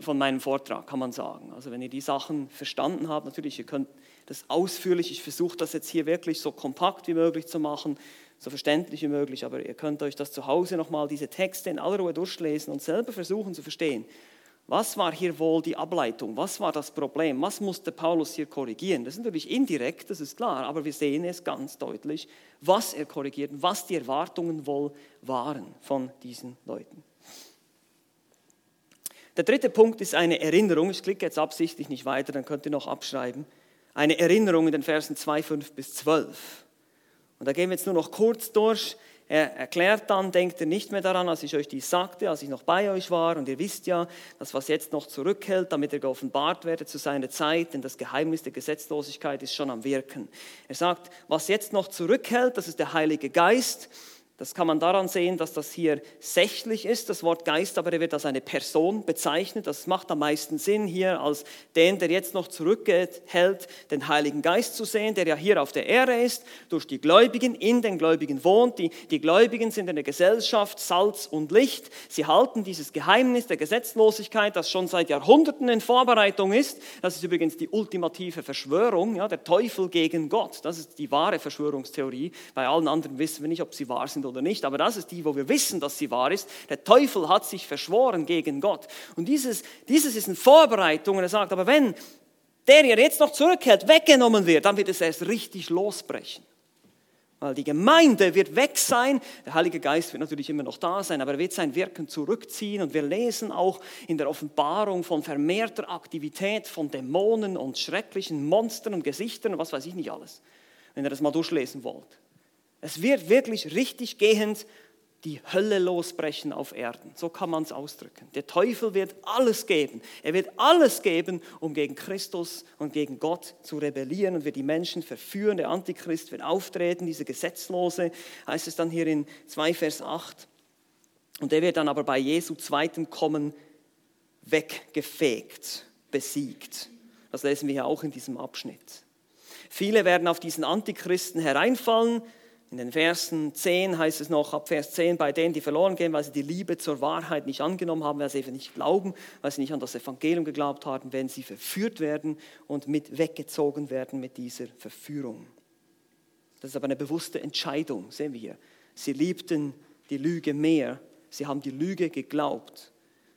von meinem Vortrag, kann man sagen. Also wenn ihr die Sachen verstanden habt, natürlich, ihr könnt das ausführlich, ich versuche das jetzt hier wirklich so kompakt wie möglich zu machen, so verständlich wie möglich, aber ihr könnt euch das zu Hause nochmal, diese Texte in aller Ruhe durchlesen und selber versuchen zu verstehen. Was war hier wohl die Ableitung? Was war das Problem? Was musste Paulus hier korrigieren? Das ist natürlich indirekt, das ist klar, aber wir sehen es ganz deutlich, was er korrigiert, was die Erwartungen wohl waren von diesen Leuten. Der dritte Punkt ist eine Erinnerung. Ich klicke jetzt absichtlich nicht weiter, dann könnt ihr noch abschreiben. Eine Erinnerung in den Versen 2, 5 bis 12. Und da gehen wir jetzt nur noch kurz durch. Er erklärt dann, denkt ihr nicht mehr daran, als ich euch dies sagte, als ich noch bei euch war. Und ihr wisst ja, dass was jetzt noch zurückhält, damit er geoffenbart werde zu seiner Zeit, denn das Geheimnis der Gesetzlosigkeit ist schon am Wirken. Er sagt, was jetzt noch zurückhält, das ist der Heilige Geist. Das kann man daran sehen, dass das hier sächlich ist, das Wort Geist, aber er wird als eine Person bezeichnet. Das macht am meisten Sinn hier als den, der jetzt noch zurückhält, den Heiligen Geist zu sehen, der ja hier auf der Erde ist, durch die Gläubigen, in den Gläubigen wohnt. Die, die Gläubigen sind in der Gesellschaft Salz und Licht. Sie halten dieses Geheimnis der Gesetzlosigkeit, das schon seit Jahrhunderten in Vorbereitung ist. Das ist übrigens die ultimative Verschwörung, ja, der Teufel gegen Gott. Das ist die wahre Verschwörungstheorie. Bei allen anderen wissen wir nicht, ob sie wahr sind oder nicht, aber das ist die, wo wir wissen, dass sie wahr ist. Der Teufel hat sich verschworen gegen Gott. Und dieses, dieses ist eine Vorbereitung. Und er sagt, aber wenn der hier jetzt noch zurückhält, weggenommen wird, dann wird es erst richtig losbrechen. Weil die Gemeinde wird weg sein, der Heilige Geist wird natürlich immer noch da sein, aber er wird sein Wirken zurückziehen. Und wir lesen auch in der Offenbarung von vermehrter Aktivität von Dämonen und schrecklichen Monstern und Gesichtern und was weiß ich nicht alles, wenn ihr das mal durchlesen wollt. Es wird wirklich richtig gehend die Hölle losbrechen auf Erden. So kann man es ausdrücken. Der Teufel wird alles geben. Er wird alles geben, um gegen Christus und gegen Gott zu rebellieren und wird die Menschen verführen. Der Antichrist wird auftreten, diese Gesetzlose, heißt es dann hier in 2 Vers 8. Und er wird dann aber bei Jesu zweitem Kommen weggefegt, besiegt. Das lesen wir ja auch in diesem Abschnitt. Viele werden auf diesen Antichristen hereinfallen, in den Versen 10 heißt es noch, ab Vers 10, bei denen, die verloren gehen, weil sie die Liebe zur Wahrheit nicht angenommen haben, weil sie eben nicht glauben, weil sie nicht an das Evangelium geglaubt haben, wenn sie verführt werden und mit weggezogen werden mit dieser Verführung. Das ist aber eine bewusste Entscheidung, sehen wir hier. Sie liebten die Lüge mehr, sie haben die Lüge geglaubt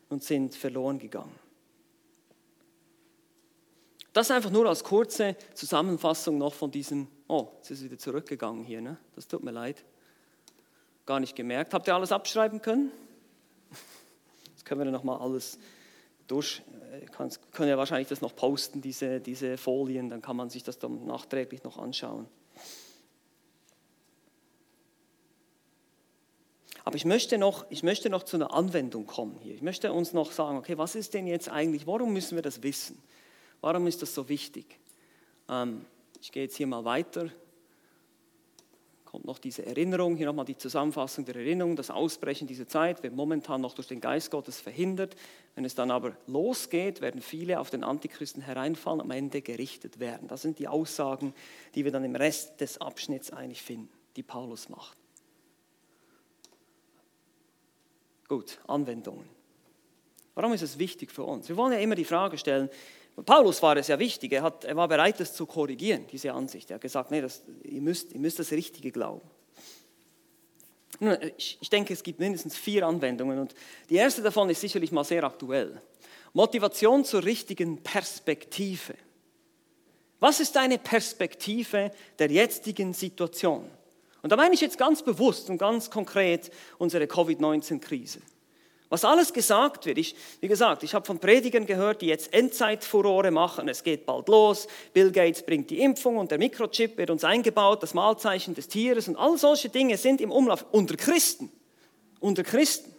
und sind verloren gegangen. Das einfach nur als kurze Zusammenfassung noch von diesem Oh, jetzt ist es wieder zurückgegangen hier, ne? Das tut mir leid. Gar nicht gemerkt. Habt ihr alles abschreiben können? *laughs* Jetzt können wir dann nochmal alles durch. Äh, kann, können ja wahrscheinlich das noch posten, diese, diese Folien, dann kann man sich das dann nachträglich noch anschauen. Aber ich möchte, noch, ich möchte noch zu einer Anwendung kommen hier. Ich möchte uns noch sagen, okay, was ist denn jetzt eigentlich, warum müssen wir das wissen? Warum ist das so wichtig? Ähm, ich gehe jetzt hier mal weiter. Kommt noch diese Erinnerung, hier nochmal die Zusammenfassung der Erinnerung. Das Ausbrechen dieser Zeit wird momentan noch durch den Geist Gottes verhindert. Wenn es dann aber losgeht, werden viele auf den Antichristen hereinfallen, am Ende gerichtet werden. Das sind die Aussagen, die wir dann im Rest des Abschnitts eigentlich finden, die Paulus macht. Gut, Anwendungen. Warum ist es wichtig für uns? Wir wollen ja immer die Frage stellen, Paulus war es ja wichtig, er, hat, er war bereit, das zu korrigieren, diese Ansicht. Er hat gesagt, nee, das, ihr, müsst, ihr müsst das Richtige glauben. Nun, ich, ich denke, es gibt mindestens vier Anwendungen und die erste davon ist sicherlich mal sehr aktuell. Motivation zur richtigen Perspektive. Was ist deine Perspektive der jetzigen Situation? Und da meine ich jetzt ganz bewusst und ganz konkret unsere Covid-19-Krise. Was alles gesagt wird, ich, wie gesagt, ich habe von Predigern gehört, die jetzt Endzeitfurore machen, es geht bald los, Bill Gates bringt die Impfung und der Mikrochip wird uns eingebaut, das Mahlzeichen des Tieres und all solche Dinge sind im Umlauf unter Christen. Unter Christen.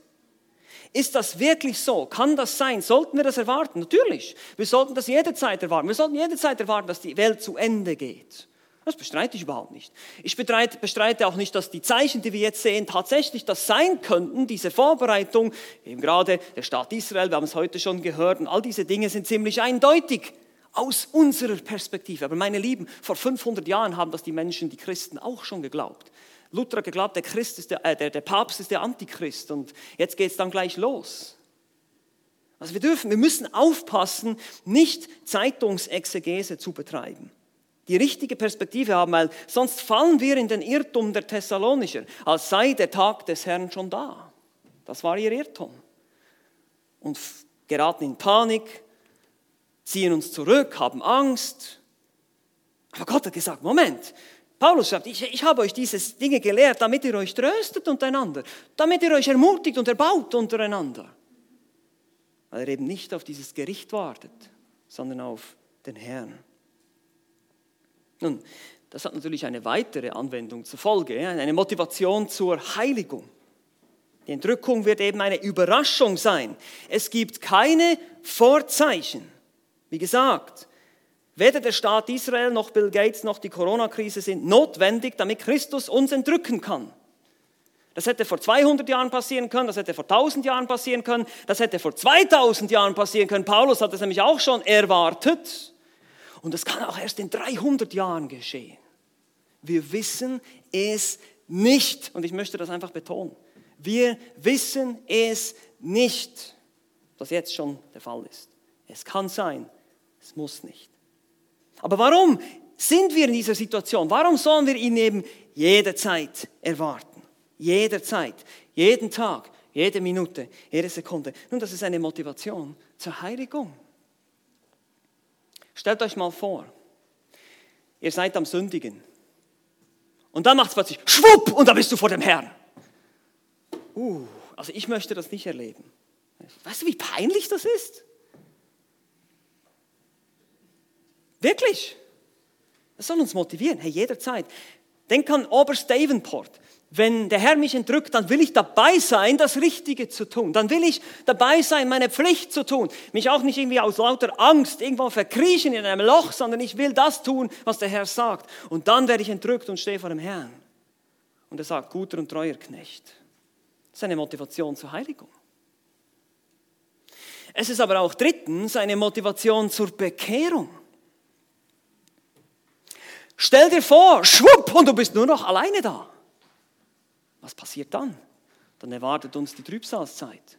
Ist das wirklich so? Kann das sein? Sollten wir das erwarten? Natürlich. Wir sollten das jederzeit erwarten. Wir sollten jederzeit erwarten, dass die Welt zu Ende geht. Das bestreite ich überhaupt nicht. Ich bestreite, auch nicht, dass die Zeichen, die wir jetzt sehen, tatsächlich das sein könnten, diese Vorbereitung, eben gerade der Staat Israel, wir haben es heute schon gehört, und all diese Dinge sind ziemlich eindeutig aus unserer Perspektive. Aber meine Lieben, vor 500 Jahren haben das die Menschen, die Christen, auch schon geglaubt. Luther hat geglaubt, der, Christ ist der, äh, der, der Papst ist der Antichrist und jetzt geht es dann gleich los. Also wir dürfen, wir müssen aufpassen, nicht Zeitungsexegese zu betreiben die richtige Perspektive haben, weil sonst fallen wir in den Irrtum der Thessalonicher, als sei der Tag des Herrn schon da. Das war ihr Irrtum. Und geraten in Panik, ziehen uns zurück, haben Angst. Aber Gott hat gesagt, Moment, Paulus sagt, ich, ich habe euch diese Dinge gelehrt, damit ihr euch tröstet untereinander, damit ihr euch ermutigt und erbaut untereinander. Weil er eben nicht auf dieses Gericht wartet, sondern auf den Herrn. Nun, das hat natürlich eine weitere Anwendung zur Folge, eine Motivation zur Heiligung. Die Entrückung wird eben eine Überraschung sein. Es gibt keine Vorzeichen. Wie gesagt, weder der Staat Israel noch Bill Gates noch die Corona-Krise sind notwendig, damit Christus uns entrücken kann. Das hätte vor 200 Jahren passieren können, das hätte vor 1000 Jahren passieren können, das hätte vor 2000 Jahren passieren können. Paulus hat es nämlich auch schon erwartet. Und das kann auch erst in 300 Jahren geschehen. Wir wissen es nicht. Und ich möchte das einfach betonen. Wir wissen es nicht, was jetzt schon der Fall ist. Es kann sein, es muss nicht. Aber warum sind wir in dieser Situation? Warum sollen wir ihn eben jederzeit erwarten? Jederzeit, jeden Tag, jede Minute, jede Sekunde. Nun, das ist eine Motivation zur Heiligung. Stellt euch mal vor, ihr seid am Sündigen. Und dann macht es plötzlich schwupp und da bist du vor dem Herrn. Uh, also ich möchte das nicht erleben. Weißt du, wie peinlich das ist? Wirklich. Das soll uns motivieren, hey, jederzeit. Denk an Oberst Davenport wenn der Herr mich entrückt, dann will ich dabei sein, das Richtige zu tun. Dann will ich dabei sein, meine Pflicht zu tun. Mich auch nicht irgendwie aus lauter Angst irgendwo verkriechen in einem Loch, sondern ich will das tun, was der Herr sagt. Und dann werde ich entrückt und stehe vor dem Herrn. Und er sagt, guter und treuer Knecht. Das ist eine Motivation zur Heiligung. Es ist aber auch drittens eine Motivation zur Bekehrung. Stell dir vor, schwupp, und du bist nur noch alleine da. Was passiert dann? Dann erwartet uns die Trübsalzeit.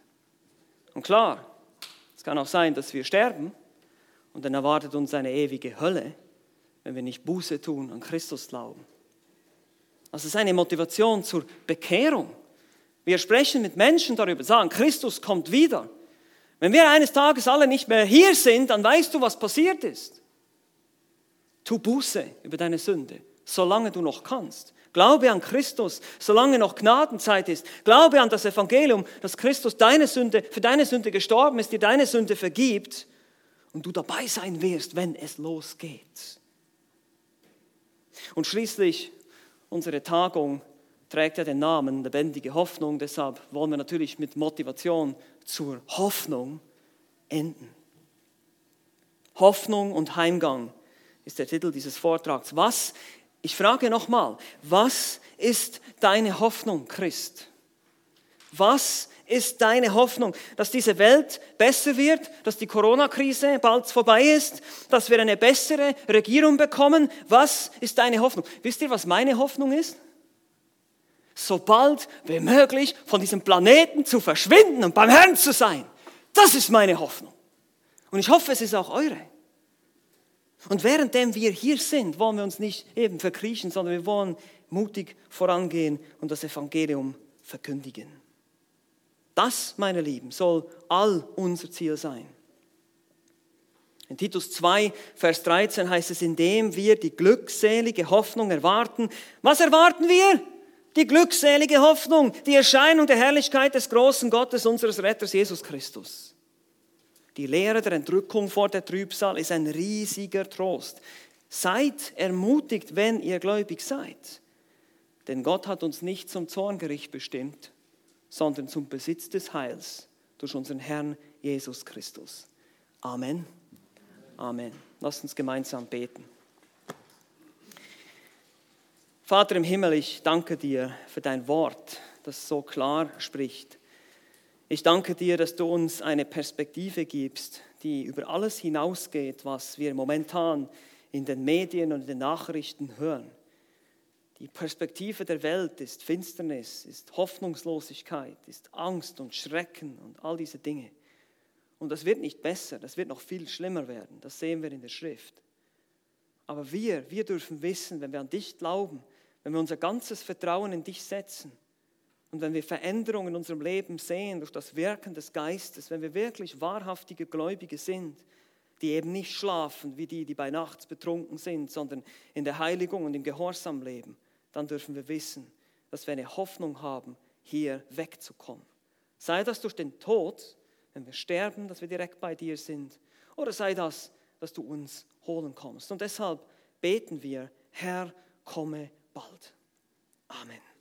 Und klar, es kann auch sein, dass wir sterben und dann erwartet uns eine ewige Hölle, wenn wir nicht Buße tun, an Christus glauben. Es ist eine Motivation zur Bekehrung. Wir sprechen mit Menschen darüber, sagen, Christus kommt wieder. Wenn wir eines Tages alle nicht mehr hier sind, dann weißt du, was passiert ist. Tu Buße über deine Sünde, solange du noch kannst. Glaube an Christus, solange noch Gnadenzeit ist. Glaube an das Evangelium, dass Christus deine Sünde, für deine Sünde gestorben ist, dir deine Sünde vergibt und du dabei sein wirst, wenn es losgeht. Und schließlich, unsere Tagung trägt ja den Namen lebendige Hoffnung, deshalb wollen wir natürlich mit Motivation zur Hoffnung enden. Hoffnung und Heimgang ist der Titel dieses Vortrags. Was ich frage nochmal, was ist deine Hoffnung, Christ? Was ist deine Hoffnung, dass diese Welt besser wird, dass die Corona-Krise bald vorbei ist, dass wir eine bessere Regierung bekommen? Was ist deine Hoffnung? Wisst ihr, was meine Hoffnung ist? So bald wie möglich von diesem Planeten zu verschwinden und beim Herrn zu sein. Das ist meine Hoffnung. Und ich hoffe, es ist auch eure. Und währenddem wir hier sind, wollen wir uns nicht eben verkriechen, sondern wir wollen mutig vorangehen und das Evangelium verkündigen. Das, meine Lieben, soll all unser Ziel sein. In Titus 2, Vers 13 heißt es, indem wir die glückselige Hoffnung erwarten. Was erwarten wir? Die glückselige Hoffnung, die Erscheinung der Herrlichkeit des großen Gottes, unseres Retters Jesus Christus. Die Lehre der Entrückung vor der Trübsal ist ein riesiger Trost. Seid ermutigt, wenn ihr gläubig seid. Denn Gott hat uns nicht zum Zorngericht bestimmt, sondern zum Besitz des Heils durch unseren Herrn Jesus Christus. Amen. Amen. Lasst uns gemeinsam beten. Vater im Himmel, ich danke dir für dein Wort, das so klar spricht. Ich danke dir, dass du uns eine Perspektive gibst, die über alles hinausgeht, was wir momentan in den Medien und in den Nachrichten hören. Die Perspektive der Welt ist Finsternis, ist Hoffnungslosigkeit, ist Angst und Schrecken und all diese Dinge. Und das wird nicht besser, das wird noch viel schlimmer werden. Das sehen wir in der Schrift. Aber wir, wir dürfen wissen, wenn wir an dich glauben, wenn wir unser ganzes Vertrauen in dich setzen und wenn wir Veränderungen in unserem Leben sehen durch das Wirken des Geistes, wenn wir wirklich wahrhaftige Gläubige sind, die eben nicht schlafen wie die, die bei Nachts betrunken sind, sondern in der Heiligung und im Gehorsam leben, dann dürfen wir wissen, dass wir eine Hoffnung haben, hier wegzukommen. Sei das durch den Tod, wenn wir sterben, dass wir direkt bei dir sind, oder sei das, dass du uns holen kommst. Und deshalb beten wir, Herr, komme bald. Amen.